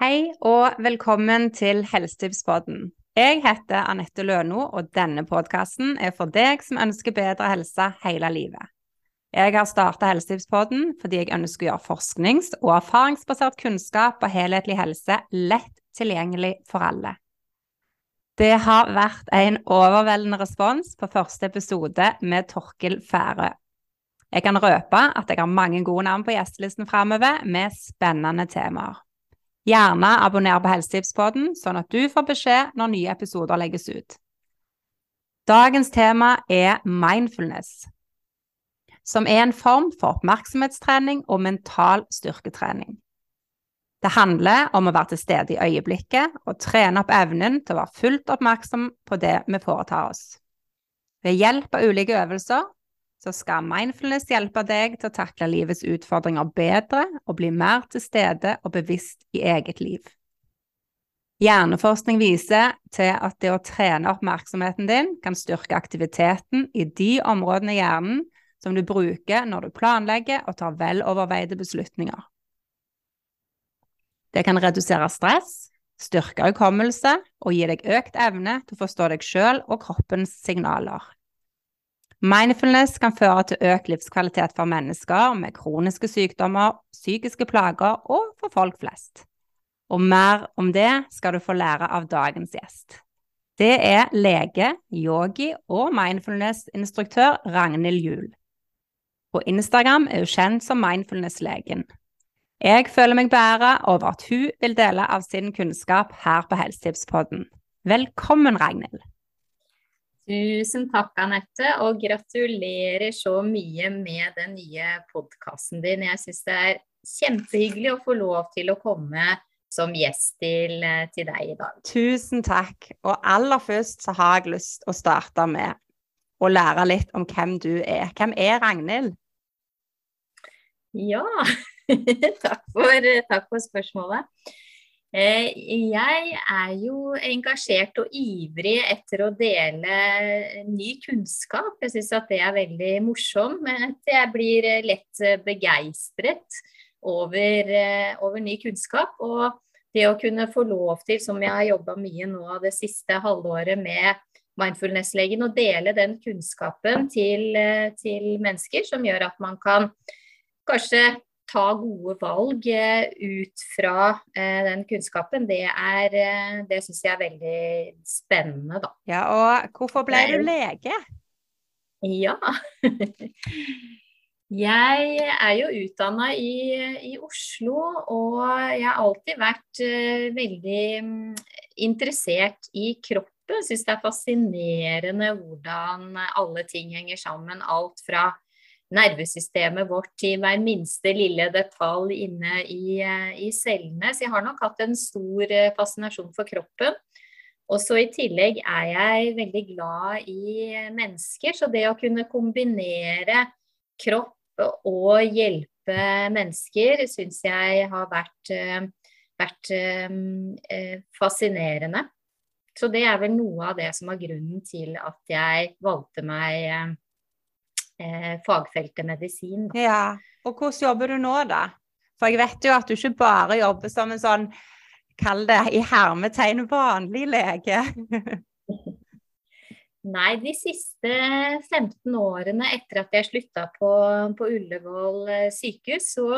Hei og velkommen til Helsetipspodden. Jeg heter Anette Løno, og denne podkasten er for deg som ønsker bedre helse hele livet. Jeg har starta Helsetipspodden fordi jeg ønsker å gjøre forsknings- og erfaringsbasert kunnskap og helhetlig helse lett tilgjengelig for alle. Det har vært en overveldende respons på første episode med Torkil Færø. Jeg kan røpe at jeg har mange gode navn på gjestelisten framover med spennende temaer. Gjerne abonner på Helsetipspodden, sånn at du får beskjed når nye episoder legges ut. Dagens tema er mindfulness, som er en form for oppmerksomhetstrening og mental styrketrening. Det handler om å være til stede i øyeblikket og trene opp evnen til å være fullt oppmerksom på det vi foretar oss. Ved hjelp av ulike øvelser så skal mindfulness hjelpe deg til å takle livets utfordringer bedre og bli mer til stede og bevisst i eget liv. Hjerneforskning viser til at det å trene oppmerksomheten din kan styrke aktiviteten i de områdene i hjernen som du bruker når du planlegger og tar veloverveide beslutninger. Det kan redusere stress, styrke hukommelse og gi deg økt evne til å forstå deg sjøl og kroppens signaler. Mindfulness kan føre til økt livskvalitet for mennesker med kroniske sykdommer, psykiske plager og for folk flest. Og mer om det skal du få lære av dagens gjest. Det er lege, yogi og mindfulness-instruktør Ragnhild Juel. På Instagram er hun kjent som Mindfulness-legen. Jeg føler meg beæra over at hun vil dele av sin kunnskap her på Helsetipspodden. Velkommen, Ragnhild. Tusen takk, Anette, og gratulerer så mye med den nye podkasten din. Jeg syns det er kjempehyggelig å få lov til å komme som gjest til, til, deg i dag. Tusen takk. Og aller først så har jeg lyst å starte med å lære litt om hvem du er. Hvem er Ragnhild? Ja, takk for, takk for spørsmålet. Eh, jeg er jo engasjert og ivrig etter å dele ny kunnskap. Jeg syns at det er veldig morsomt. Men jeg blir lett begeistret over, eh, over, ny kunnskap. Og det å kunne få lov til, som jeg har jobba mye nå det siste halvåret med mindfulness-legen, å dele den kunnskapen til, eh, til mennesker som gjør at man kan kanskje ta gode valg eh, ut fra eh, den kunnskapen, det er eh, Det syns jeg er veldig spennende, da. Ja, og hvorfor ble du lege? Ja. Jeg er jo utdanna i, i, Oslo, og jeg har alltid vært uh, veldig um, interessert i kroppen. Syns det er fascinerende hvordan alle ting henger sammen. Alt fra nervesystemet vårt til hver minste lille detalj inne i, eh, i cellene. Så jeg har nok hatt en stor eh, fascinasjon for kroppen. Og så i tillegg er jeg veldig glad i mennesker, så det å kunne kombinere kropp og hjelpe mennesker syns jeg har vært, eh, vært fascinerende. Så det er vel noe av det som var grunnen til at jeg valgte meg eh, fagfeltet medisin. Ja, og hvordan jobber du nå, da? For jeg vet jo at du ikke bare jobber som en sånn, kall det i hermetegn, vanlig lege. Nei, de siste 15 årene etter at jeg slutta på, på Ullevål eh, sykehus, så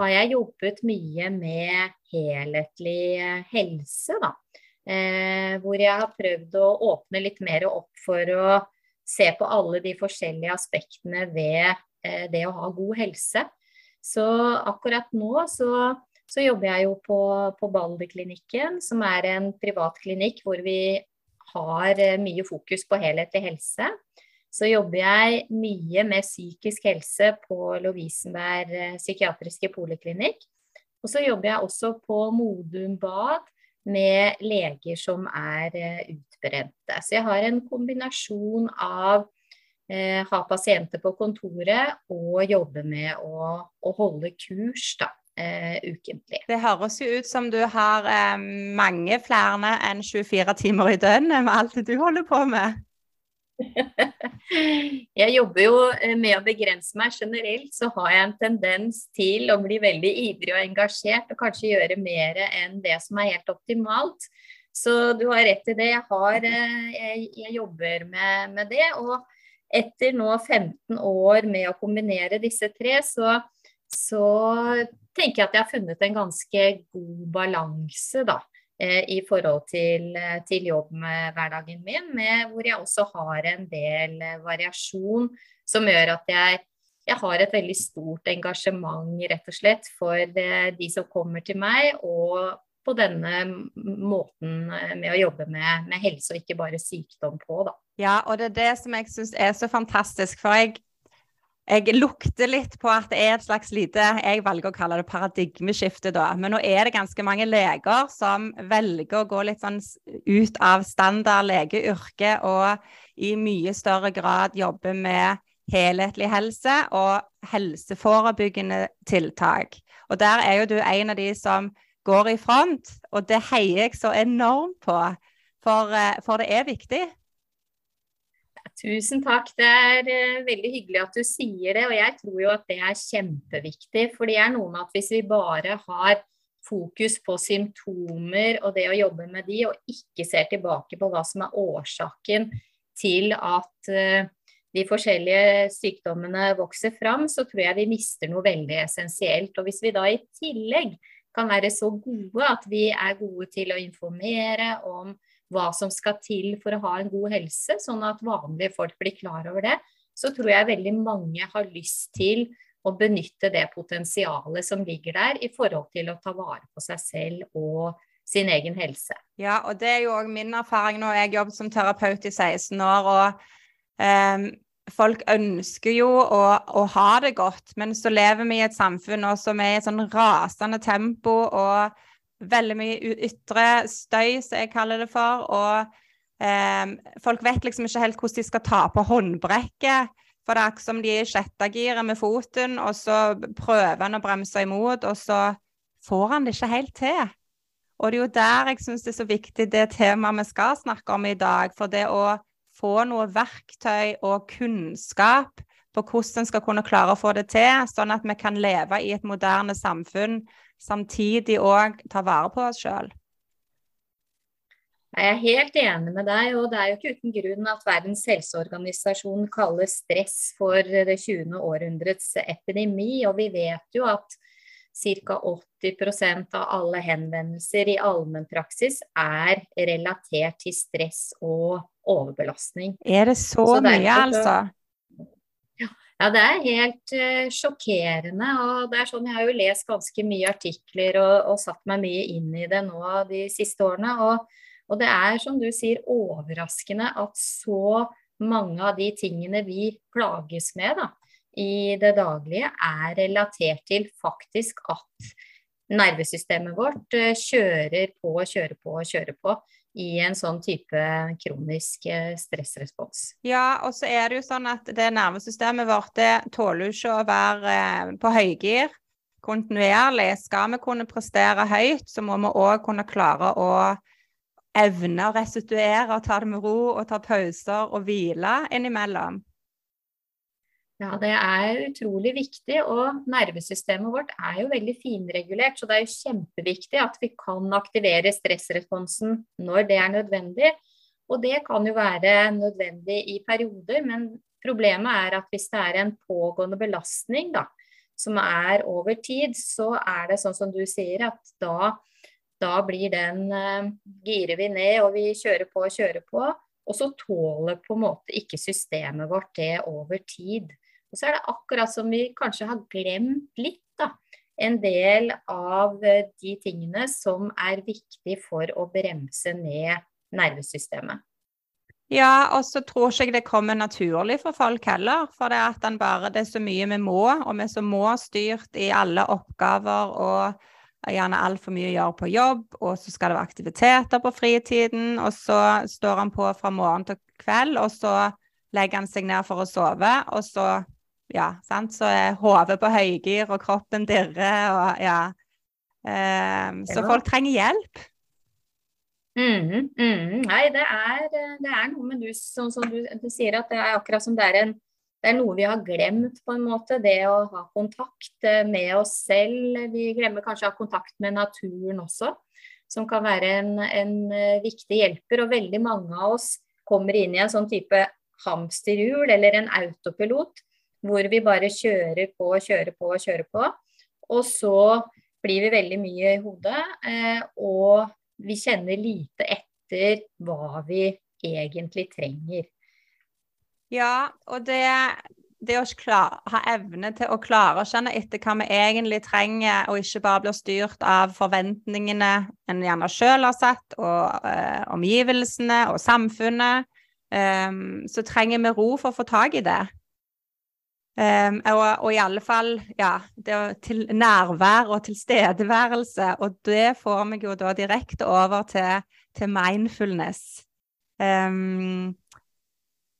har jeg jobbet mye med helhetlig eh, helse, da. Eh, hvor jeg har prøvd å åpne litt mer opp for å se på alle de forskjellige aspektene ved eh, det å ha god helse. Så akkurat nå så, så jobber jeg jo på, på Balderklinikken, som er en privat klinikk hvor vi har eh, mye fokus på helhetlig helse. Så jobber jeg mye med psykisk helse på Lovisenberg eh, psykiatriske poliklinikk. Og så jobber jeg også på Modum Bad med leger som er utbrente. Så jeg har en kombinasjon av eh, ha pasienter på kontoret og jobbe med å, å holde kurs da, eh, ukentlig. Det høres jo ut som du har eh, mange flere enn 24 timer i døgnet med alt du holder på med. Jeg jobber jo eh, med å begrense meg. Generelt så har jeg en tendens til å bli veldig ivrig og engasjert, og kanskje gjøre mer enn det som er helt optimalt. Så du har rett i det. Jeg, har, eh, jeg, jeg jobber med, med, det. Og etter nå 15 år med å kombinere disse tre, så, så tenker jeg at jeg har funnet en ganske god balanse, da. Eh, i forhold til, eh, til jobbhverdagen min, med, hvor jeg også har en del eh, variasjon som gjør at jeg, jeg, har et veldig stort engasjement rett og slett for de som kommer til meg, og på denne måten med å jobbe med, med helse og ikke bare sykdom på. Da. Ja, og det er det som jeg syns er så fantastisk. For jeg jeg lukter litt på at det er et slags lite Jeg velger å kalle det paradigmeskifte, da. Men nå er det ganske mange leger som velger å gå litt sånn ut av standard legeyrke og i mye større grad jobbe med helhetlig helse og helseforebyggende tiltak. Og der er jo du en av de som går i front, og det heier jeg så enormt på. For, eh, for det er viktig. Tusen takk. Det er uh, veldig hyggelig at du sier det. Og jeg tror jo at det er kjempeviktig. For det er noe med at hvis vi bare har fokus på symptomer og det å jobbe med de, og ikke ser tilbake på hva som er årsaken til at uh, de forskjellige sykdommene vokser fram, så tror jeg vi mister noe veldig essensielt. Og hvis vi da i tillegg kan være så gode at vi er gode til å informere om hva som skal til for å ha en god helse, sånn at vanlige folk blir klar over det, så tror jeg veldig mange har lyst til å benytte det potensialet som ligger der, i forhold til å ta vare på seg selv og sin egen helse. Ja, og det er jo òg min erfaring nå. Jeg jobbet som terapeut i 16 år, og um, folk ønsker jo å, å, ha det godt, men så lever vi i et samfunn som er i et sånn rasende tempo. og veldig mye ytre støy, som jeg kaller det for. Og eh, folk vet liksom ikke helt hvordan de skal ta på håndbrekket. For det er akkurat som de er i sjette giret med foten, og så prøver han å bremse imot, og så får han det ikke helt til. Og det er jo der jeg syns det er så viktig det temaet vi skal snakke om i dag. For det å få noe verktøy og kunnskap på hvordan en skal kunne klare å få det til, sånn at vi kan leve i et moderne samfunn samtidig òg ta vare på oss sjøl. Jeg er helt enig med deg, og det er jo ikke uten grunn at Verdens helseorganisasjon kaller stress for det 20. århundrets epidemi. Og vi vet jo at ca. 80% av alle henvendelser i allmennpraksis er relatert til stress og overbelastning. Er det så, så mye, altså? Ja, det er helt uh, sjokkerende. og det er sånn, Jeg har jo lest ganske mye artikler og, og, satt meg mye inn i det nå de siste årene. Og, og, det er som du sier overraskende at så mange av de tingene vi plages med da, i det daglige, er relatert til faktisk at nervesystemet vårt uh, kjører på, kjører på, kjører på i en sånn type kronisk eh, stressrespons. Ja, og så er det jo sånn at det nervesystemet vårt det tåler jo ikke å være eh, på høygir kontinuerlig. Skal vi kunne prestere høyt, så må vi òg kunne klare å evne å restituere ta det med ro og ta pauser og hvile innimellom. Ja, det er utrolig viktig. Og nervesystemet vårt er jo veldig finregulert. Så det er jo kjempeviktig at vi kan aktivere stressresponsen når det er nødvendig. Og det kan jo være nødvendig i perioder, men problemet er at hvis det er en pågående belastning da, som er over tid, så er det sånn som du sier, at da, da blir den uh, Girer vi ned og vi kjører på og kjører på. Og så tåler på en måte ikke systemet vårt det over tid. Og så er det akkurat som vi kanskje har glemt litt, da. En del av eh, de tingene som er viktig for å bremse ned nervesystemet. Ja, og så tror ikke jeg det kommer naturlig for folk heller. For det er at den bare, det er så mye vi må, og vi er så må-styrt i alle oppgaver og gjerne altfor mye å gjøre på jobb, og så skal det være aktiviteter på fritiden, og så står han på fra morgen til kveld, og så legger han seg ned for å sove, og så ja, sant? så er hodet på høygir, og kroppen dirrer, og ja. Um, så folk trenger hjelp. Mm, mm, nei, det er, det er, noe med du, sånn som du, du, sier, at det er akkurat som det er, en, det er noe vi har glemt, på en måte. Det å ha kontakt eh, med oss selv. Vi glemmer kanskje å ha kontakt med naturen også, som kan være en, en eh, viktig hjelper. Og veldig mange av oss kommer inn i en sånn type hamsterhjul eller en autopilot, hvor vi bare kjører på, kjører på, kjører på. Og så blir vi veldig mye i hodet. Eh, og vi kjenner lite etter hva vi egentlig trenger. Ja, og det, det å klare, ha evne til å klare å kjenne etter hva vi egentlig trenger, og ikke bare blir styrt av forventningene en gjerne sjøl har satt, og eh, omgivelsene og samfunnet, um, så trenger vi ro for å få tak i det. Um, og, og, i alle fall ja, det til nærvær og tilstedeværelse. Og det får meg jo da direkte over til, til mindfulness. Um,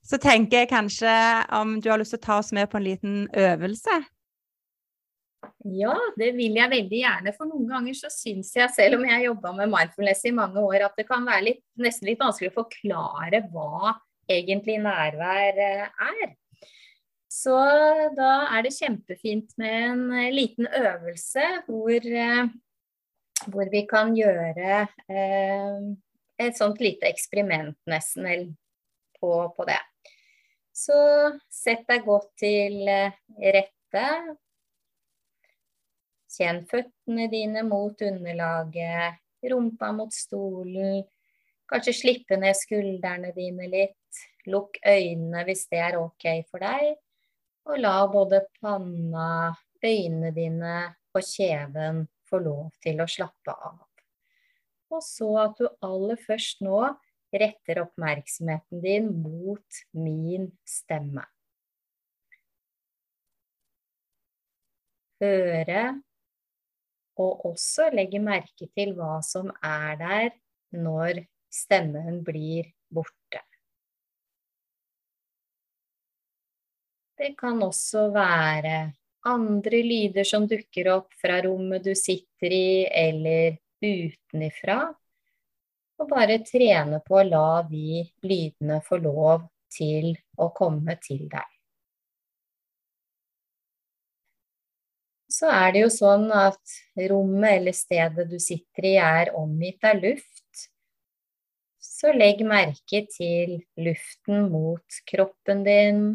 så tenker jeg kanskje om du har lyst til å ta oss med på en liten øvelse? Ja, det vil jeg veldig gjerne. For noen ganger så syns jeg, selv om jeg har jobba med mindfulness i mange år, at det kan være litt, nesten litt vanskelig å forklare hva egentlig nærvær eh, er. Så da er det kjempefint med en eh, liten øvelse hvor, eh, hvor vi kan gjøre eh, et sånt lite eksperiment nesten på, på, det. Så sett deg godt til rette. Kjenn føttene dine mot underlaget, rumpa mot stolen. Kanskje slippe ned skuldrene dine litt. Lukk øynene hvis det er ok for deg. Og la både panna, øynene dine og kjeven få lov til å slappe av. Og så at du aller først nå retter oppmerksomheten din mot min stemme. Høre og også legge merke til hva som er der når stemmen blir borte. Det kan også være andre lyder som dukker opp fra rommet du sitter i, eller utenifra. Og bare trene på å la de lydene få lov til å komme til deg. Så er det jo sånn at rommet eller stedet du sitter i, er omgitt av luft. Så legg merke til luften mot kroppen din,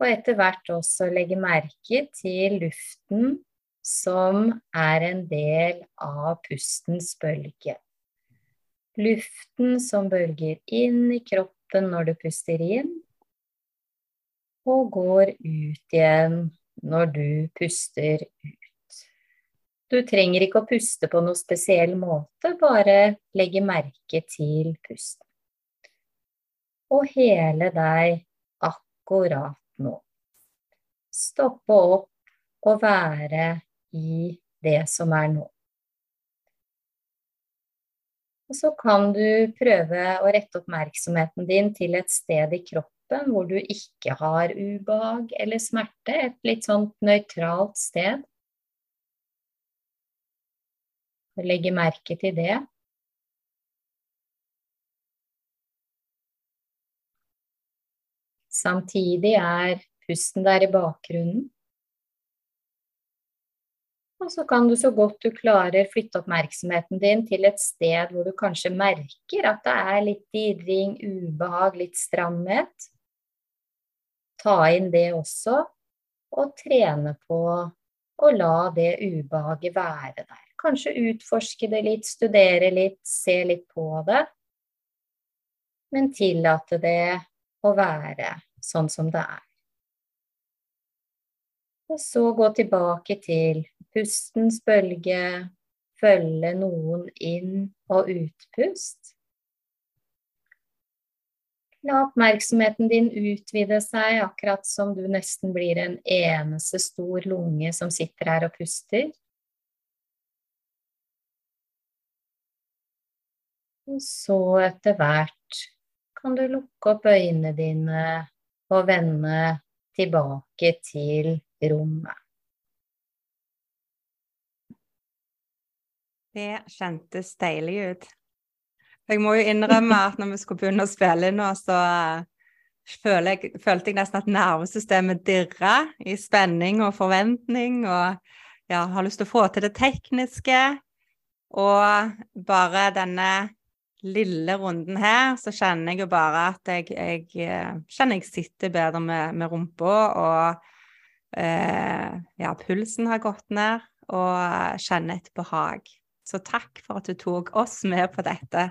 og etter hvert også legge merke til luften som er en del av pustens bølge. Luften som bølger inn i kroppen når du puster inn, og går ut igjen når du puster ut. Du trenger ikke å puste på noe spesiell måte, bare legge merke til pusten. Og hele deg akkurat nå. Stoppe opp og være i det som er nå. Og så kan du prøve å rette oppmerksomheten din til et sted i kroppen hvor du ikke har ubehag eller smerte. Et litt sånn nøytralt sted. Legge merke til det. Samtidig er pusten der i bakgrunnen. Og så kan du så godt du klarer flytte oppmerksomheten din til et sted hvor du kanskje merker at det er litt dirring, ubehag, litt stramhet. Ta inn det også, og trene på å la det ubehaget være der. Kanskje utforske det litt, studere litt, se litt på det. Men tillate det å være sånn som det er. Og så gå tilbake til pustens bølge, følge noen inn- og utpust. La oppmerksomheten din utvide seg, akkurat som du nesten blir en eneste stor lunge som sitter her og puster. Og så etter hvert kan du lukke opp øynene dine og vende tilbake til rommet. Det kjentes deilig ut. Jeg må jo innrømme at når vi skulle begynne å spille nå, så følte jeg, følte jeg nesten at nervesystemet dirra i spenning og forventning, og ja, har lyst til å få til det tekniske. Og bare denne lille runden her, så kjenner jeg jo bare at jeg, jeg eh, kjenner jeg sitter bedre med, med rumpa, og eh, ja, pulsen har gått ned, og kjenner et behag. Så takk for at du tok oss med på dette.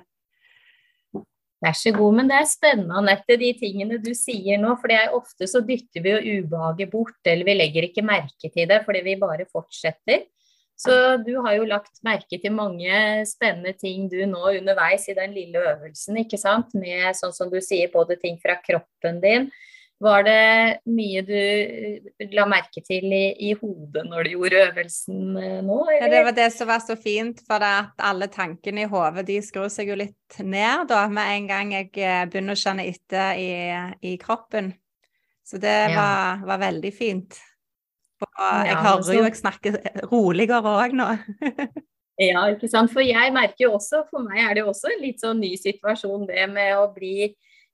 Vær så god. Men det er spennende, Anette, de tingene du sier nå. For ofte så dytter vi jo ubehaget bort, eller vi legger ikke merke til det fordi vi bare fortsetter. Så du har jo lagt merke til mange spennende ting du nå underveis i den lille øvelsen, ikke sant. Med sånn som du sier, både ting fra kroppen din, var det mye du eh, la merke til i, i hodet når du gjorde øvelsen eh, nå? Ja, det var det som var så fint, for at alle tankene i hodet de skrur seg jo litt ned da, med en gang jeg eh, begynner å kjenne etter i, i kroppen. Så det ja. var, var, veldig fint. Og jeg ja, hører jo jeg snakker roligere òg nå. ja, ikke sant. For jeg merker jo også, for meg er det jo også en litt sånn ny situasjon det med å bli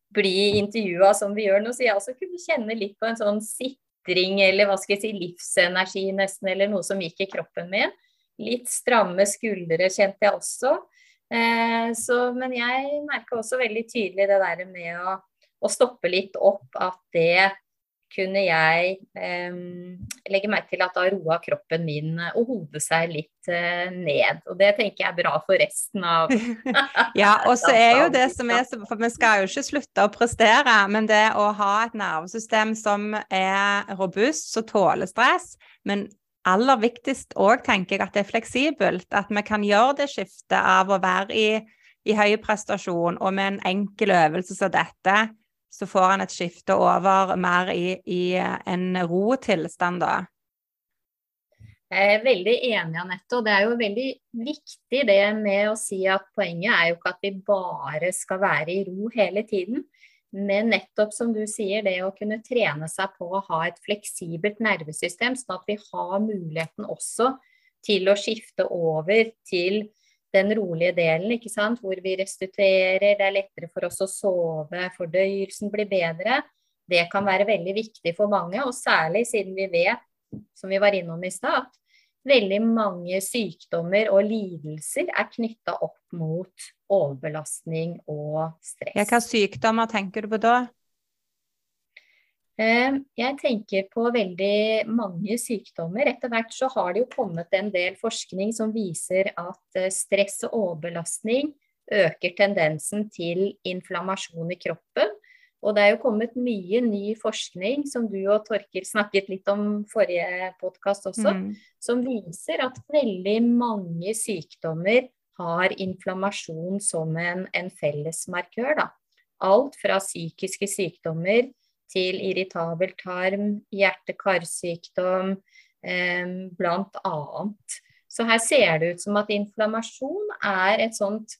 bli intervjua som vi gjør nå, så jeg også kunne kjenne litt på en sånn sitring eller hva skal jeg si, livsenergi nesten, eller noe som gikk i kroppen min. Litt stramme skuldre kjente jeg også. Eh, så, men jeg merka også veldig tydelig det der med å, å stoppe litt opp, at det kunne jeg eh, legge merke til at da roa kroppen min og hodet seg litt eh, ned. Og det tenker jeg er bra for resten av Ja, og så er jo det som er For vi skal jo ikke slutte å prestere, men det å ha et nervesystem som er robust, som tåler stress, men aller viktigst òg tenker jeg at det er fleksibelt. At vi kan gjøre det skiftet av å være i, i høy prestasjon og med en enkel øvelse som dette så får han et skifte over mer i, i en rotilstand da. Jeg er veldig enig, Anette. Og det er jo veldig viktig det med å si at poenget er jo ikke at vi bare skal være i ro hele tiden. Men nettopp som du sier, det å kunne trene seg på å ha et fleksibelt nervesystem, sånn at vi har muligheten også til å skifte over til den rolige delen, ikke sant? hvor vi restituerer, det er lettere for oss å sove, fordøyelsen blir bedre. Det kan være veldig viktig for mange, og særlig siden vi vet, som vi var innom i stad, at veldig mange sykdommer og lidelser er knytta opp mot overbelastning og stress. Hvilke sykdommer tenker du på da? Eh, jeg tenker på veldig mange sykdommer. Etter hvert så har det jo kommet en del forskning som viser at eh, stress og overbelastning øker tendensen til inflammasjon i kroppen. Og det er jo kommet mye ny forskning, som du og Torker snakket litt om forrige podkast også, mm. som viser at veldig mange sykdommer har inflammasjon som en, en fellesmarkør. Da. Alt fra psykiske sykdommer til irritabel tarm, hjerte-karsykdom, eh, blant annet. Så her ser det ut som at inflammasjon er et sånt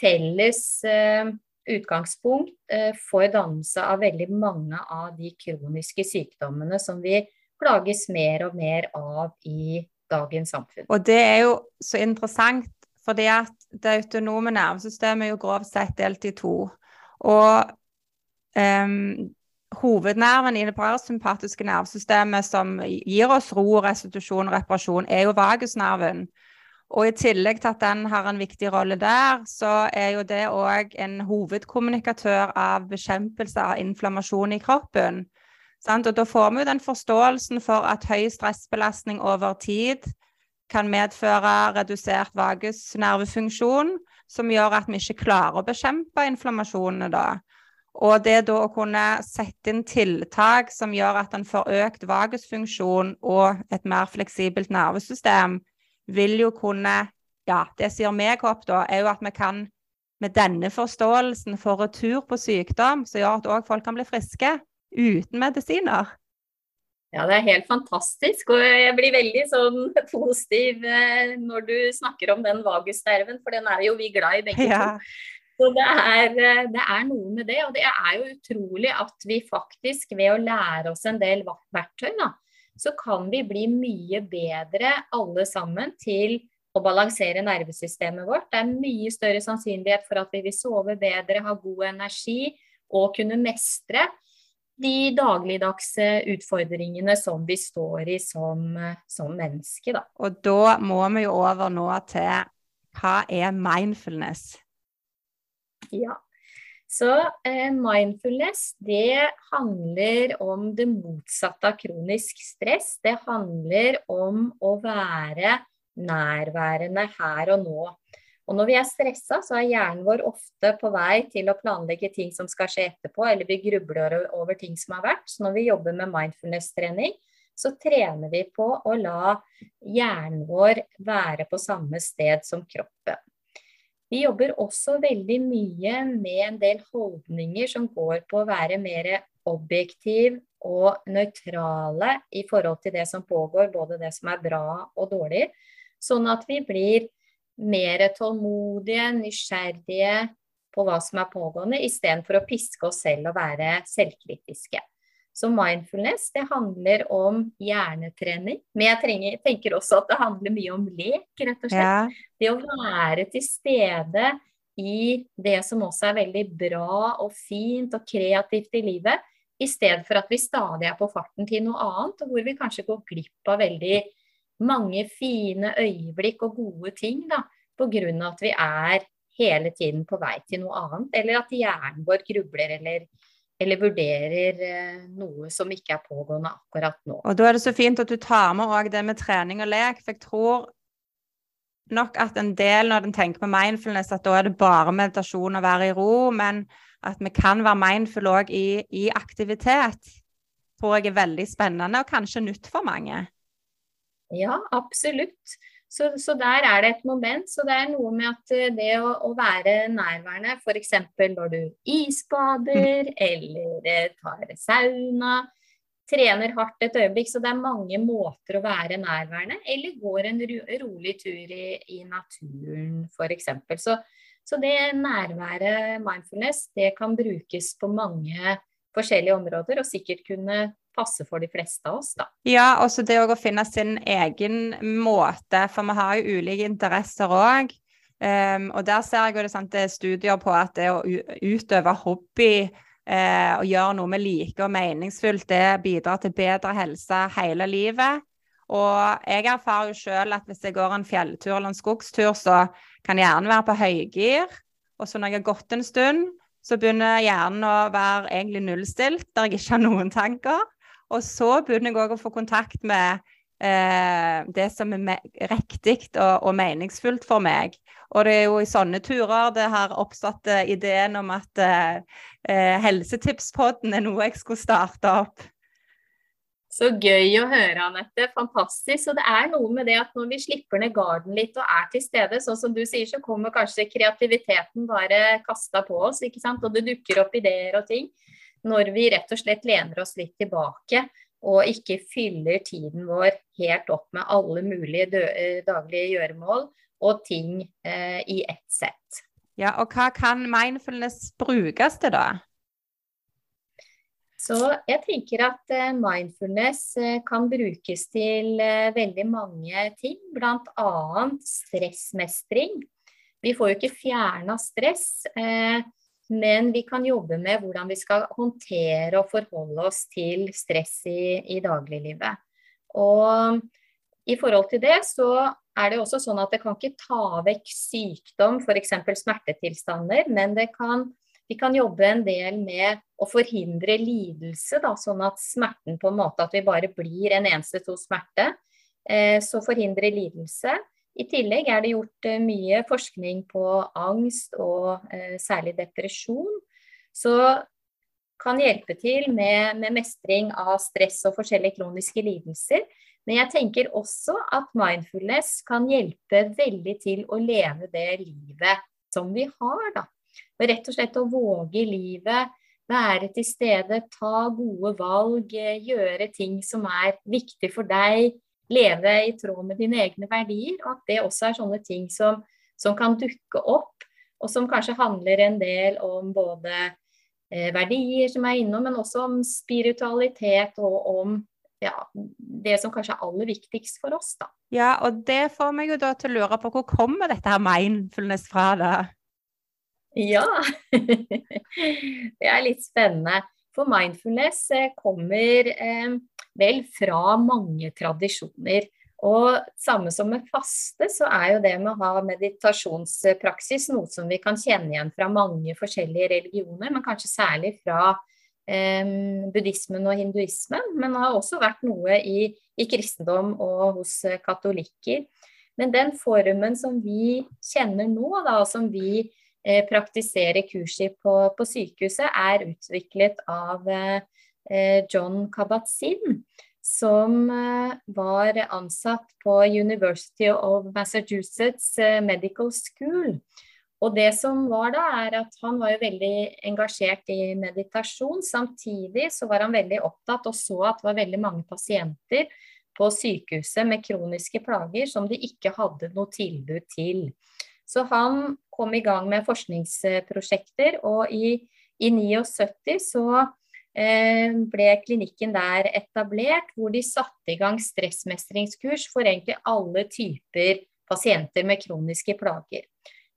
felles eh, utgangspunkt eh, for dannelse av veldig mange av de kroniske sykdommene som vi plages mer og mer av i dagens samfunn. Og det er jo så interessant, fordi at det autonome nervesystemet er jo grovt sett delt i to. Og um, hovednerven i det parasympatiske nervesystemet som gir oss ro, restitusjon og reparasjon, er jo vagusnerven. Og i tillegg til at den har en viktig rolle der, så er jo det òg en hovedkommunikatør av bekjempelse av inflammasjon i kroppen. Sant? Og da får vi jo den forståelsen for at høy stressbelastning over tid kan medføre redusert vagusnervefunksjon, som gjør at vi ikke klarer å bekjempe inflammasjonene da. Og det da å kunne sette inn tiltak som gjør at en får økt vagusfunksjon og et mer fleksibelt nervesystem, vil jo kunne Ja, det som gjør meg opp, da, er jo at vi kan med denne forståelsen få retur på sykdom, som gjør at òg folk kan bli friske uten medisiner. Ja, det er helt fantastisk. Og jeg blir veldig sånn positiv eh, når du snakker om den vagusnerven, for den er jo vi glad i begge ja. to. Det er, eh, det er, noe med det. Og det er jo utrolig at vi faktisk ved å lære oss en del verktøy, da, så kan vi bli mye bedre alle sammen til å balansere nervesystemet vårt. Det er mye større sannsynlighet for at vi vil sove bedre, ha god energi og kunne mestre de dagligdagse utfordringene som vi står i som, som menneske. Da. Og da må vi jo over nå til hva er mindfulness? Ja. Så eh, mindfulness det handler om det motsatte av kronisk stress. Det handler om å være nærværende her og nå. Og når vi er stressa, så er hjernen vår ofte på vei til å planlegge ting som skal skje etterpå, eller vi grubler over ting som har vært. Så når vi jobber med mindfulness-trening, så trener vi på å la hjernen vår være på samme sted som kroppen. Vi jobber også veldig mye med en del holdninger som går på å være mer objektiv og nøytrale i forhold til det som pågår, både det som er bra og dårlig. Sånn at vi blir mer tålmodige, nysgjerrige på hva som er pågående, istedenfor å piske oss selv og være selvkritiske. Så mindfulness det handler om hjernetrening, men jeg trenger, tenker også at det handler mye om lek, rett og slett. Ja. Det å være til stede i det som også er veldig bra og fint og kreativt i livet, i stedet for at vi stadig er på farten til noe annet, og hvor vi kanskje går glipp av veldig mange fine øyeblikk og gode ting da, pga. at vi er hele tiden på vei til noe annet, eller at hjernen vår grubler eller, eller vurderer eh, noe som ikke er pågående akkurat nå. Og Da er det så fint at du tar med òg det med trening og lek, for jeg tror nok at en del når en tenker på mindfulness, at da er det bare meditasjon og være i ro, men at vi kan være mindful òg i, i aktivitet, tror jeg er veldig spennende og kanskje nytt for mange. Ja, absolutt. Så, så, der er det et moment. Så det er noe med at eh, det å, å være nærværende, f.eks. når du isbader eller eh, tar sauna, trener hardt et øyeblikk. Så det er mange måter å være nærværende. Eller går en ro, rolig tur i, i naturen, f.eks. Så, så det nærværet, mindfulness, det kan brukes på mange forskjellige områder, og sikkert kunne passe for de fleste av oss, da. Ja, også det å finne sin egen måte, for vi har jo ulike interesser òg. Um, ehm, og der ser jeg jo det, sant, det er studier på at det å utøve hobby uh, og gjøre noe vi liker og meningsfullt, det bidrar til bedre helse hele livet. Og jeg erfarer jo selv at hvis jeg går en fjelltur eller en skogstur, så kan jeg gjerne være på høygir. Og så når jeg har gått en stund, så begynner hjernen å være egentlig nullstilt, der jeg ikke har noen tanker. Og så begynner jeg òg å få kontakt med eh, det som er riktig og, og, meningsfullt for meg. Og det er jo i sånne turer det har oppstått eh, ideen om at eh, eh, Helsetipspodden er noe jeg skulle starte opp. Så gøy å høre, Anette. Fantastisk. Så det er noe med det at når vi slipper ned garden litt og er til stede, sånn som du sier, så kommer kanskje kreativiteten bare kasta på oss, ikke sant. Og det dukker opp ideer og ting når vi rett og slett lener oss litt tilbake og ikke fyller tiden vår helt opp med alle mulige eh, daglige gjøremål og ting eh, i ett sett. Ja, og hva kan mindfulness brukes til, da? Så jeg tenker at eh, mindfulness eh, kan brukes til veldig mange ting, bl.a. stressmestring. Vi får jo ikke fjerna stress. Eh, men vi kan jobbe med hvordan vi skal håndtere og forholde oss til stress i, i dagliglivet. Og i forhold til det så er det også sånn at det kan ikke ta vekk sykdom, f.eks. smertetilstander, men kan, vi kan jobbe en del med å forhindre lidelse, da, sånn at smerten på en måte at vi bare blir en eneste to smerte. Eh, så forhindre lidelse. I tillegg er det gjort eh, mye forskning på angst og eh, særlig depresjon. Så kan hjelpe til med, med, mestring av stress og forskjellige kroniske lidelser. Men jeg tenker også at mindfulness kan hjelpe veldig til å leve det livet som vi har, da. Og rett og slett å våge livet, være til stede, ta gode valg, eh, gjøre ting som er viktig for deg, leve i tråd med dine egne verdier, og at det også er sånne ting som, som kan dukke opp, og som kanskje handler en del om både eh, verdier som er innom, men også om spiritualitet og om ja, det som kanskje er aller viktigst for oss, da. Ja, og det får meg jo da til å lure på hvor kommer dette her mindfulness fra, da? Ja, det er litt spennende. For mindfulness eh, kommer eh, vel fra mange tradisjoner. Og samme som med faste, så er jo det med å ha meditasjonspraksis noe som vi kan kjenne igjen fra mange forskjellige religioner, men kanskje særlig fra eh, buddhismen og hinduismen. Men det har også vært noe i, i kristendom og hos katolikker. Men den formen som vi kjenner nå, da, som vi eh, praktiserer kurs på, på, sykehuset, er utviklet av eh, John Kabat-Zinn som eh, var ansatt på University of Massachusetts eh, Medical School. Og det som var da, er at han var jo veldig engasjert i meditasjon. Samtidig så var han veldig opptatt og så at det var veldig mange pasienter på sykehuset med kroniske plager som de ikke hadde noe tilbud til. Så han kom i gang med forskningsprosjekter, og i, i 79 så Eh, ble klinikken der etablert, hvor de satte i gang stressmestringskurs for egentlig alle typer pasienter med kroniske plager.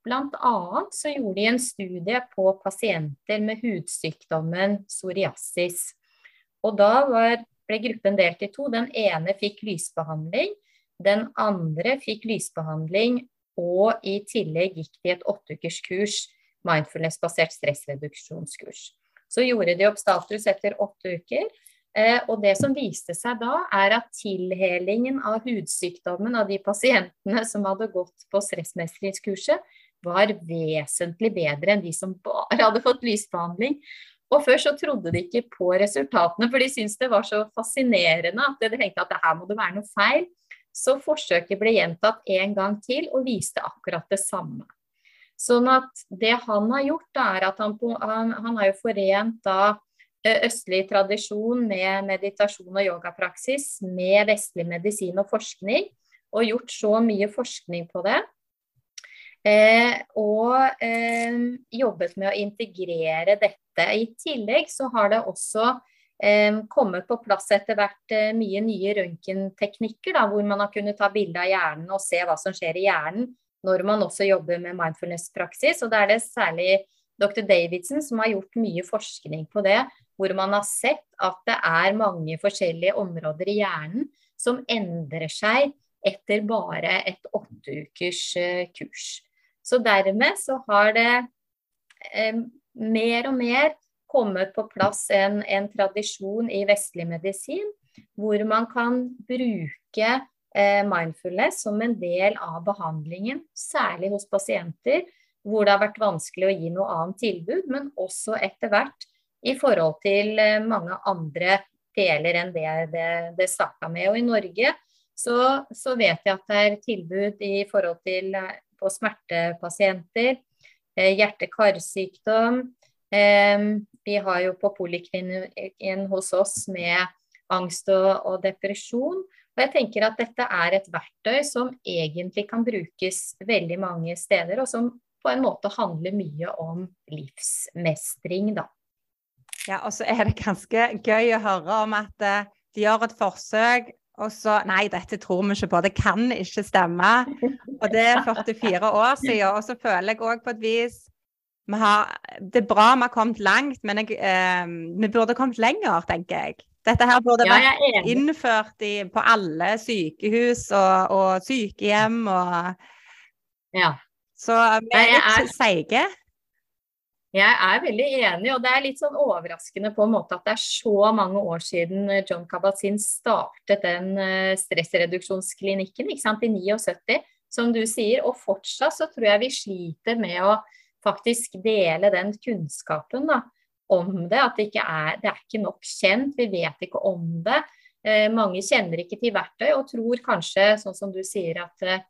Annet så gjorde de en studie på pasienter med hudsykdommen psoriasis. Og da var, ble gruppen delt i to. Den ene fikk lysbehandling, den andre fikk lysbehandling, og i tillegg gikk de et åtteukers kurs, mindfulness-basert stressreduksjonskurs. Så gjorde de opp status etter åtte uker. Eh, og det som viste seg da, er at tilhelingen av hudsykdommen av de pasientene som hadde gått på stressmestringskurset, var vesentlig bedre enn de som bare hadde fått lysbehandling. Og før så trodde de ikke på resultatene, for de syntes det var så fascinerende at de tenkte at her må det være noe feil. Så forsøket ble gjentatt en gang til og viste akkurat det samme. Sånn at det han har gjort, da, er at han, han, han har jo forent da østlig tradisjon med meditasjon og yogapraksis med vestlig medisin og forskning, og gjort så mye forskning på det. Eh, og eh, jobbet med å integrere dette. I tillegg så har det også kommet på plass etter hvert eh, mye nye røntgenteknikker, hvor man har kunnet ta bilde av hjernen og se hva som skjer i hjernen når man også jobber med mindfulness-praksis. Og da er det særlig dr. Davidson som har gjort mye forskning på det, hvor man har sett at det er mange forskjellige områder i hjernen som endrer seg etter bare et åtteukers uh, kurs. Så dermed så har det eh, mer og mer kommet på plass en, en tradisjon i vestlig medisin hvor man kan bruke Eh, mindfulness som en del av behandlingen, særlig hos pasienter hvor det har vært vanskelig å gi noe annet tilbud, men også etter hvert i forhold til eh, mange andre deler enn det det, det starta med. Og i Norge så, så, vet jeg at det er tilbud i forhold til eh, på smertepasienter, hjerte-karsykdom. Vi har jo på poliklinikken hos oss med angst og, depresjon. Og jeg tenker at dette er et verktøy som egentlig kan brukes veldig mange steder, og som på en måte handler mye om livsmestring, da. Ja, og så er det ganske gøy å høre om at uh, de gjør et forsøk, og så Nei, dette tror vi ikke på, det kan ikke stemme. Og det er 44 år siden, og så føler jeg òg på et vis har, Det er bra vi har kommet langt, men jeg, eh, vi burde kommet lenger, tenker jeg. Dette her burde ja, vært innført i, på alle sykehus og, og sykehjem og Ja. Så vi er litt seige. Jeg er veldig enig, og det er litt sånn overraskende på en måte at det er så mange år siden John Kabat-Zinn startet den eh, stressreduksjonsklinikken i 79, som du sier. Og fortsatt så tror jeg vi sliter med å faktisk dele den kunnskapen. da om det. At det ikke er, det er ikke nok kjent. Vi vet ikke om det. Eh, mange kjenner ikke til verktøy og tror kanskje, sånn som du sier, at eh,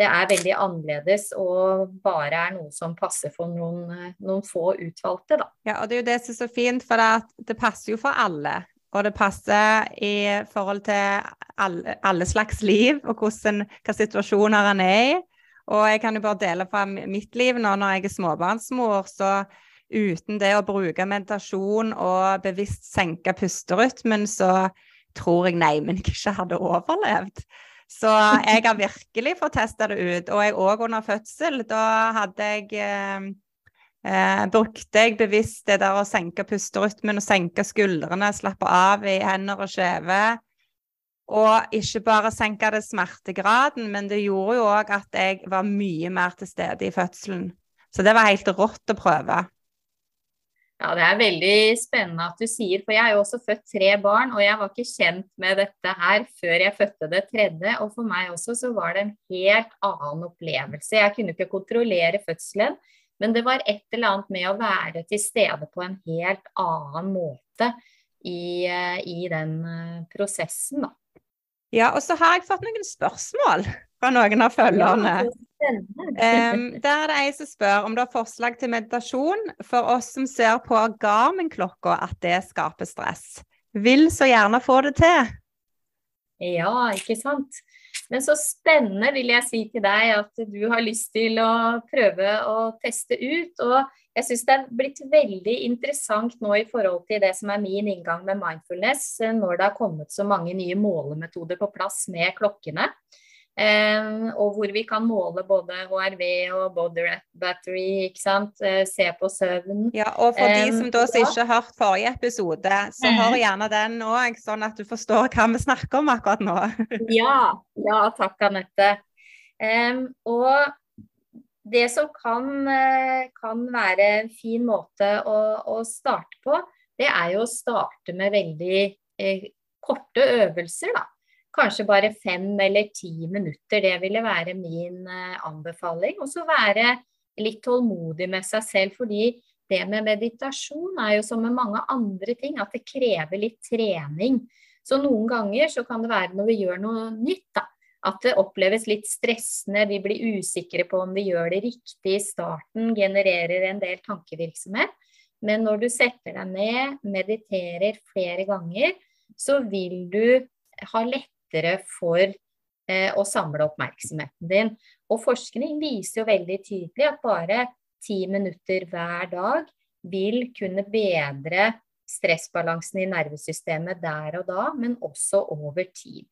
det er veldig annerledes og bare er noe som passer for noen, eh, noen få utvalgte. Da. Ja, og det er jo det som er så fint, for det, det passer jo for alle. Og det passer i forhold til alle, alle slags liv og hvordan, hva situasjoner en er i. Og jeg kan jo bare dele fra mitt liv nå når jeg er småbarnsmor, så uten det å bruke meditasjon og bevisst senke pusterytmen, så tror jeg neimen ikke hadde overlevd. Så jeg har virkelig fått testa det ut. Og jeg òg under fødsel. Da hadde jeg eh, eh, Brukte jeg bevisst det der å senke pusterytmen og senke skuldrene, slappe av i hender og skjeve. Og ikke bare senka det smertegraden, men det gjorde jo òg at jeg var mye mer til stede i fødselen. Så det var helt rått å prøve. Ja, Det er veldig spennende at du sier, for jeg har jo også født tre barn. Og jeg var ikke kjent med dette her før jeg fødte det tredje. Og for meg også så var det en helt annen opplevelse. Jeg kunne ikke kontrollere fødselen, men det var et eller annet med å være til stede på en helt annen måte i, eh, i den eh, prosessen, da. Ja, og så har jeg fått noen spørsmål fra noen av følgerne. Um, der er det ei som spør om du har forslag til meditasjon for oss som ser på Garmin-klokka at det skaper stress. Vil så gjerne få det til. Ja, ikke sant. Men så spennende vil jeg si til deg at du har lyst til å prøve å teste ut. Og jeg syns det er blitt veldig interessant nå i forhold til det som er min inngang med mindfulness, når det har kommet så mange nye målemetoder på plass med klokkene. Og hvor vi kan måle både HRV og body battery, ikke sant. Uh, se på søvn. Ja, og for de som da ikke har hørt forrige episode, så hør gjerne den òg, sånn at du forstår hva vi snakker om akkurat nå. ja, ja, takk Anette. Og det som kan, eh, kan, være en fin måte å, å, starte på, det er jo å starte med veldig eh, korte øvelser, da. Kanskje bare fem eller ti minutter. Det ville være min eh, anbefaling. Og så være litt tålmodig med seg selv, fordi det med meditasjon er jo som med mange andre ting, at det krever litt trening. Så noen ganger så kan det være når vi gjør noe nytt, da, at det oppleves litt stressende, vi blir usikre på om vi gjør det riktig i starten, genererer en del tankevirksomhet. Men når du setter deg ned, mediterer flere ganger, så vil du ha lett lettere for eh, å samle oppmerksomheten din. Og forskning viser jo veldig tydelig at bare ti minutter hver dag vil kunne bedre stressbalansen i nervesystemet der og da, men også over tid.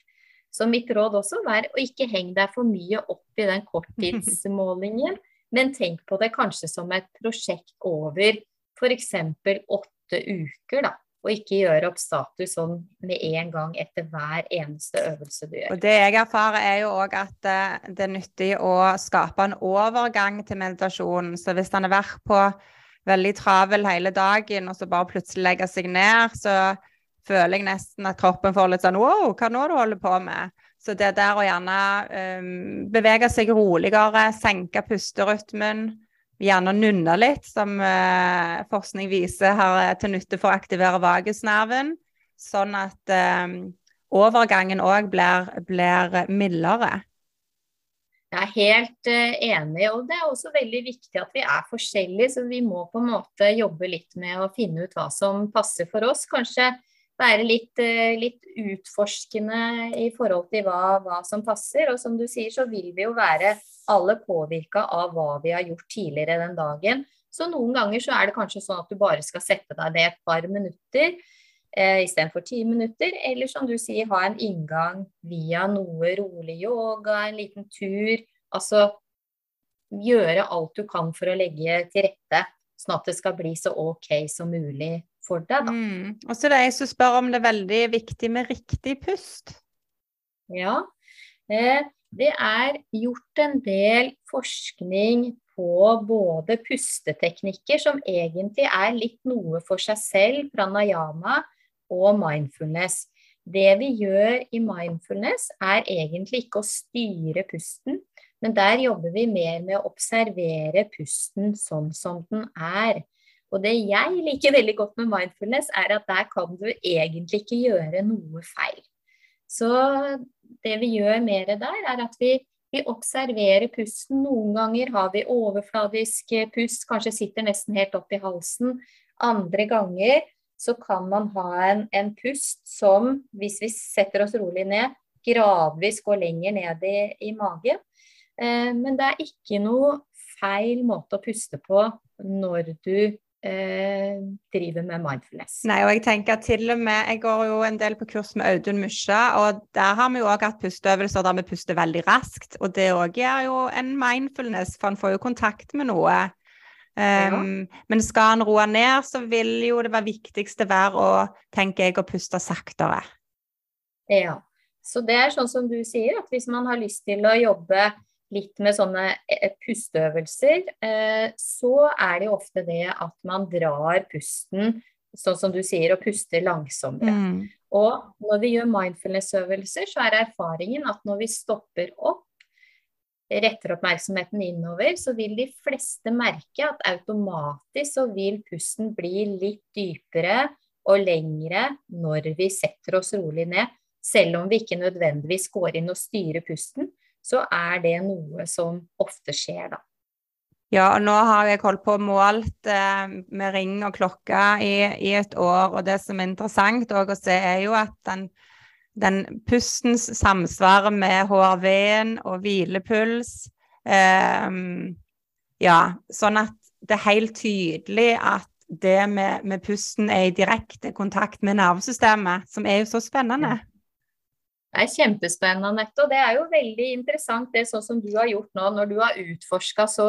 Så mitt råd også er å ikke henge deg for mye opp i den korttidsmålingen, men tenk på det kanskje som et prosjekt over f.eks. åtte uker, da og ikke gjøre opp status sånn med en gang etter hver eneste øvelse du gjør. Og Det jeg erfarer, er jo òg at eh, det er nyttig å skape en overgang til meditasjonen. Så hvis han har vært på veldig travel hele dagen, og så bare plutselig legger seg ned, så føler jeg nesten at kroppen får litt sånn Wow, hva nå du holder på med? Så det der å gjerne um, bevege seg roligere, senke pusterytmen, gjerne nunne litt, som eh, forskning viser har til nytte for å aktivere vagusnerven. Sånn at eh, overgangen òg blir, blir, mildere. Jeg er helt uh, enig, og det er også veldig viktig at vi er forskjellige. Så vi må på en måte jobbe litt med å finne ut hva som passer for oss. Kanskje være litt, uh, litt utforskende i forhold til hva, hva, som passer. Og som du sier, så vil vi jo være alle påvirka av hva vi har gjort tidligere den dagen. Så noen ganger så er det kanskje sånn at du bare skal sette deg ned et par minutter eh, istedenfor ti minutter. Eller som du sier, ha en inngang via noe rolig yoga, en liten tur. Altså gjøre alt du kan for å legge til rette, sånn at det skal bli så OK som mulig for det. Da. Mm. Og så er det jeg som spør om det er veldig viktig med riktig pust. Ja. Eh, det er gjort en del forskning på både pusteteknikker, som egentlig er litt noe for seg selv, pranayama, og mindfulness. Det vi gjør i mindfulness, er egentlig ikke å styre pusten, men der jobber vi mer med å observere pusten sånn som den er. Og det jeg liker veldig godt med mindfulness, er at der kan du egentlig ikke gjøre noe feil. Så det vi gjør mer der, er at vi, vi, observerer pusten. Noen ganger har vi overfladisk pust, kanskje sitter nesten helt opp i halsen. Andre ganger så kan man ha en, en pust som, hvis vi setter oss rolig ned, gradvis går lenger ned i, i magen. Eh, men det er ikke noe feil måte å puste på når du eh, driver med mindfulness. Nei, og jeg tenker til og med Jeg går jo en del på kurs med Audun Musja, og der har vi jo òg hatt pusteøvelser der vi puster veldig raskt. Og det òg er jo en mindfulness, for han får jo kontakt med noe. Um, ja. Men skal han roe ned, så vil jo det være viktigste være å, tenker jeg, å puste saktere. Ja. Så det er sånn som du sier, at hvis man har lyst til å jobbe litt med sånne eh, pusteøvelser, eh, så er det jo ofte det at man drar pusten, sånn som du sier, og puster langsommere. Mm. Og når vi gjør mindfulness-øvelser, så er erfaringen at når vi stopper opp, retter oppmerksomheten innover, så vil de fleste merke at automatisk så vil pusten bli litt dypere og lengre når vi setter oss rolig ned. Selv om vi ikke nødvendigvis går inn og styrer pusten, så er det noe som ofte skjer, da. Ja, og nå har jeg holdt på og målt eh, med ring og klokke i, i, et år, og det som er interessant å se, er jo at den, den pustens samsvarer med HRV-en og hvilepuls. Eh, ja, sånn at det er helt tydelig at det med, med pusten er i direkte kontakt med nervesystemet, som er jo så spennende. Ja. Det er kjempespennende, Anette. Og det er jo veldig interessant det sånn som du har gjort nå, når du har utforska så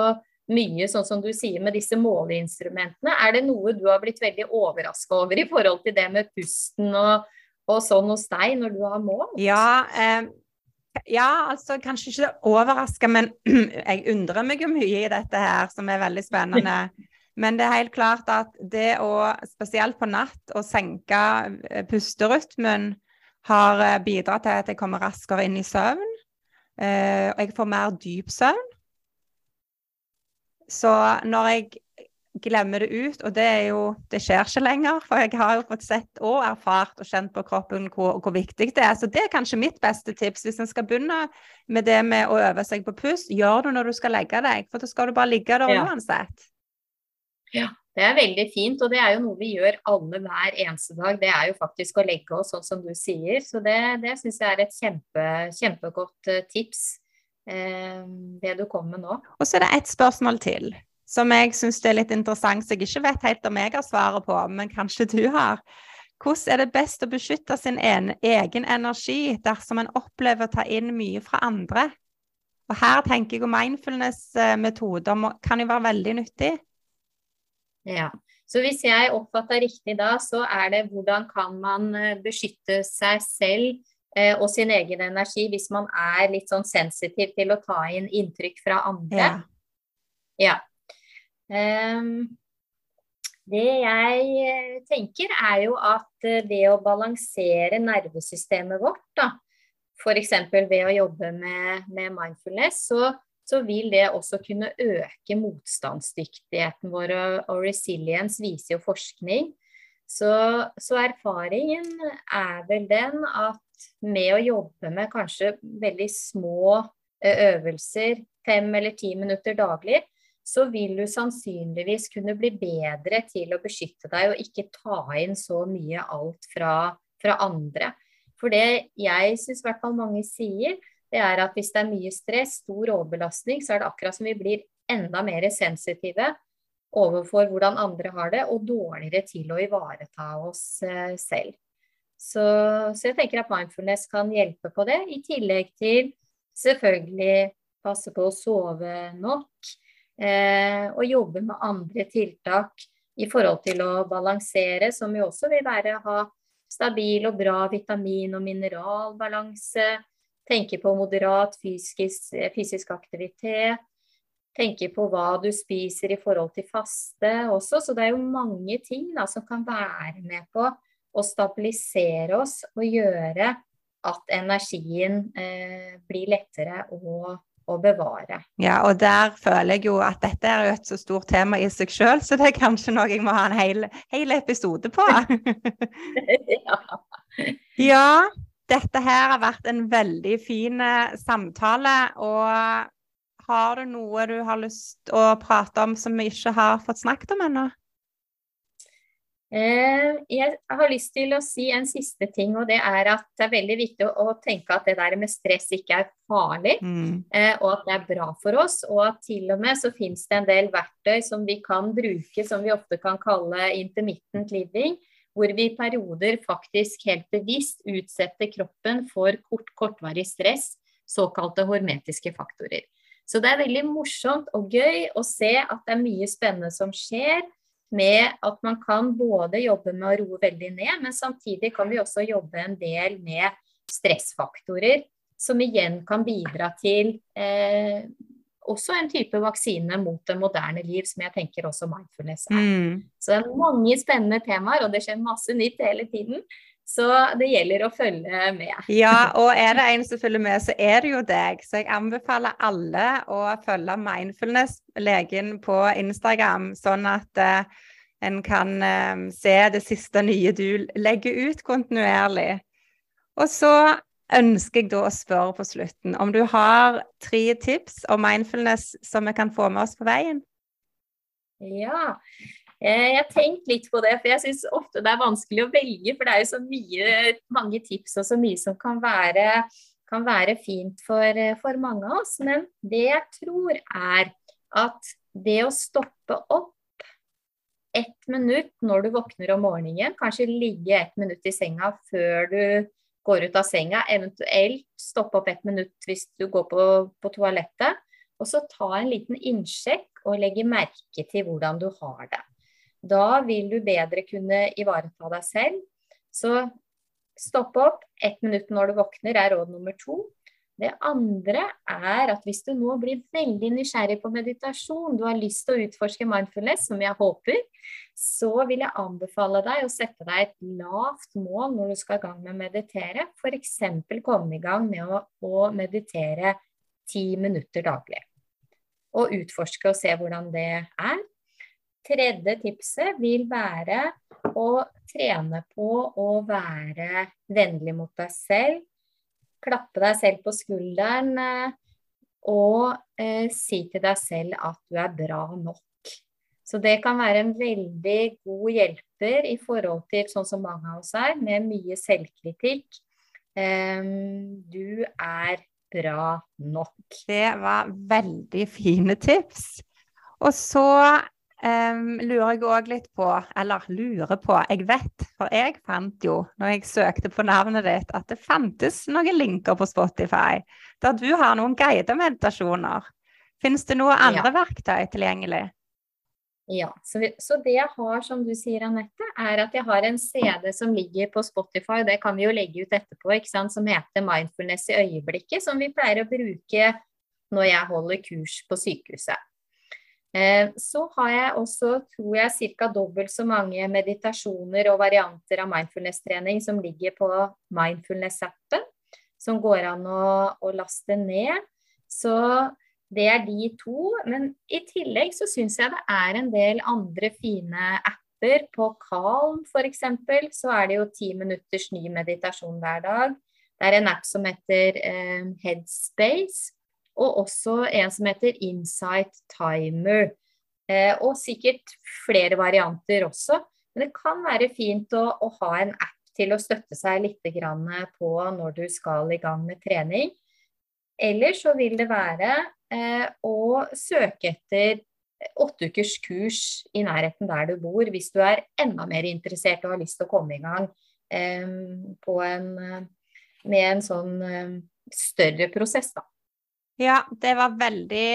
mye, sånn som du sier, med disse måleinstrumentene. Er det noe du har blitt veldig overraska over i forhold til det med pusten og, og sånn hos deg, når du har målt? Ja, eh, ja, altså kanskje ikke overraska, men jeg undrer meg jo mye i dette her, som er veldig spennende. Men det er helt klart at det å, spesielt på natt, å senke pusterytmen har eh, bidratt til at jeg kommer raskere inn i søvn. Uh, og jeg får mer dyp søvn. Så når jeg glemmer det ut, og det er jo Det skjer ikke lenger, for jeg har jo fått sett og erfart og kjent på kroppen hvor, hvor viktig det er. Så det er kanskje mitt beste tips. Hvis en skal begynne med det med å øve seg på pust, gjør det når du skal legge deg, for da skal du bare ligge der ja. uansett. Ja. Det er veldig fint, og det er jo noe vi gjør alle hver eneste dag. Det er jo faktisk å legge oss sånn som du sier. Så det, det syns jeg er et kjempe, kjempegodt eh, tips, eh, det du kom med nå. Og så er det ett spørsmål til som jeg syns er litt interessant, som jeg ikke vet helt om jeg har svaret på, men kanskje du har. Hvordan er det best å beskytte sin en, egen energi dersom en opplever å ta inn mye fra andre? Og her tenker jeg at mindfulness-metoder kan jo være veldig nyttig. Ja. Så hvis jeg oppfatter riktig da, så er det hvordan kan man eh, beskytte seg selv eh, og sin egen energi hvis man er litt sånn sensitiv til å ta inn inntrykk fra andre. Ja. ja. Um, det jeg eh, tenker er jo at det å balansere nervesystemet vårt, da, f.eks. ved å jobbe med, med mindfulness, så så vil det også kunne øke motstandsdyktigheten vår. Og resilience viser jo forskning. Så, så, erfaringen er vel den at med å jobbe med kanskje veldig små øvelser, fem eller ti minutter daglig, så vil du sannsynligvis kunne bli bedre til å beskytte deg og ikke ta inn så mye alt fra, fra andre. For det jeg syns i hvert fall mange sier, det er at hvis det er mye stress, stor overbelastning, så er det akkurat som vi blir enda mer sensitive overfor hvordan andre har det, og dårligere til å ivareta oss eh, selv. Så, så, jeg tenker at mindfulness kan hjelpe på det, i tillegg til selvfølgelig passe på å sove nok. Eh, og jobbe med andre tiltak i forhold til å balansere, som jo også vil være ha stabil og bra vitamin- og mineralbalanse Tenke på moderat fysisk, fysisk aktivitet. Tenke på hva du spiser i forhold til faste også. Så det er jo mange ting da, som kan være med på å stabilisere oss og gjøre at energien eh, blir lettere å, å, bevare. Ja, og der føler jeg jo at dette er jo et så stort tema i seg sjøl, så det er kanskje noe jeg må ha en hel, hel episode på. ja. ja. Dette her har vært en veldig fin eh, samtale. Og har du noe du har lyst å prate om som vi ikke har fått snakket om ennå? Eh, jeg har lyst til å si en siste ting, og det er at det er veldig viktig å tenke at det der med stress ikke er farlig, mm. Eh, og at det er bra for oss. Og at til og med så finnes det en del verktøy som vi kan bruke, som vi ofte kan kalle intermittent living, hvor vi i perioder faktisk helt bevisst utsetter kroppen for kort, kortvarig stress, såkalte hormetiske faktorer. Så det er veldig morsomt og gøy å se at det er mye spennende som skjer med at man kan både jobbe med å roe veldig ned, men samtidig kan vi også jobbe en del med stressfaktorer, som igjen kan bidra til eh, også en type vaksine mot det moderne liv, som jeg tenker også mindfulness er. Mm. Så det er mange spennende temaer, og det skjer masse nytt hele tiden. Så det gjelder å følge med. Ja, og er det en som følger med, så er det jo deg. Så jeg anbefaler alle å følge Mindfulness-legen på Instagram, sånn at uh, en kan uh, se det siste nye du legger ut kontinuerlig. Og så ønsker jeg da å spørre på slutten om du har tre tips om mindfulness som vi kan få med oss på veien? Ja, Eh, jeg har tenkt litt på det, for jeg syns ofte det er vanskelig å velge. For det er jo så mye, mange tips og så mye som kan være, kan være fint for, for, mange av oss. Men det jeg tror er at det å stoppe opp ett minutt når du våkner om morgenen, kanskje ligge ett minutt i senga før du går ut av senga, eventuelt stoppe opp et minutt hvis du går på, på toalettet, og så ta en liten innsjekk og legge merke til hvordan du har det. Da vil du bedre kunne ivareta deg selv. Så stopp opp. Ett minutt når du våkner er råd nummer to. Det andre er at hvis du nå blir veldig nysgjerrig på meditasjon, du har lyst til å utforske mindfulness, som jeg håper, så vil jeg anbefale deg å sette deg et lavt mål når du skal i gang med å meditere. F.eks. komme i gang med å, å meditere ti minutter daglig. Og utforske og se hvordan det er. Tredje tipset vil være å trene på å være vennlig mot deg selv. Klappe deg selv på skulderen eh, og eh, si til deg selv at du er bra nok. Så det kan være en veldig god hjelper i forhold til sånn som mange av oss er, med mye selvkritikk. Um, du er bra nok. Det var veldig fine tips. Og så Um, lurer jeg òg litt på, eller lurer på, jeg vet, for jeg fant jo, når jeg søkte på navnet ditt, at det fantes noen linker på Spotify der du har noen guidede meditasjoner. Finnes det noen andre ja. verktøy tilgjengelig? Ja, så, vi, så, det jeg har, som du sier, Anette, er at jeg har en CD som ligger på Spotify, det kan vi jo legge ut etterpå, ikke sant, som heter 'Mindfulness i øyeblikket', som vi pleier å bruke når jeg holder kurs på sykehuset. Eh, så har jeg også, tror jeg, ca. dobbelt så mange meditasjoner og varianter av mindfulness-trening som ligger på mindfulness-appen, som går an å, å, laste ned. Så det er de to. Men i tillegg så syns jeg det er en del andre fine apper. På Calm f.eks. så er det jo ti minutters ny meditasjon hver dag. Det er en app som heter eh, Headspace og også en som heter Insight Timer. Eh, og sikkert flere varianter også. Men det kan være fint å, å ha en app til å støtte seg litt på når du skal i gang med trening. Eller så vil det være eh, å søke etter åtte ukers kurs i nærheten der du bor, hvis du er enda mer interessert og har lyst til å komme i gang eh, en, med en sånn eh, større prosess, da. Ja, det var veldig,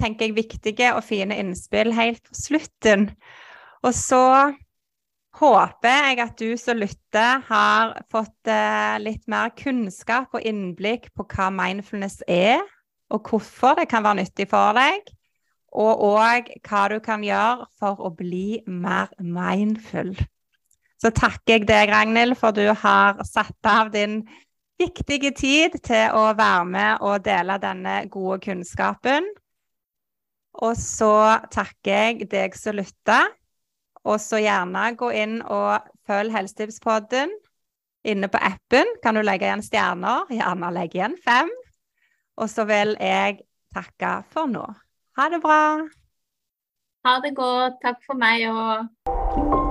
tenker jeg, viktige og fine innspill helt på slutten. Og så håper jeg at du som lytter, har fått eh, litt mer kunnskap og innblikk på hva mindfulness er, og hvorfor det kan være nyttig for deg. Og òg hva du kan gjøre for å bli mer mindful. Så takker jeg deg, Ragnhild, for du har satt av din viktig tid til å være med og dele denne gode kunnskapen. Og så takker jeg deg som lytter. Og så gjerne gå inn og følg Helsetipspodden inne på appen. Kan du legge igjen stjerner? Gjerne legge igjen fem. Og så vil jeg takke for nå. Ha det bra. Ha det godt. Takk for meg òg.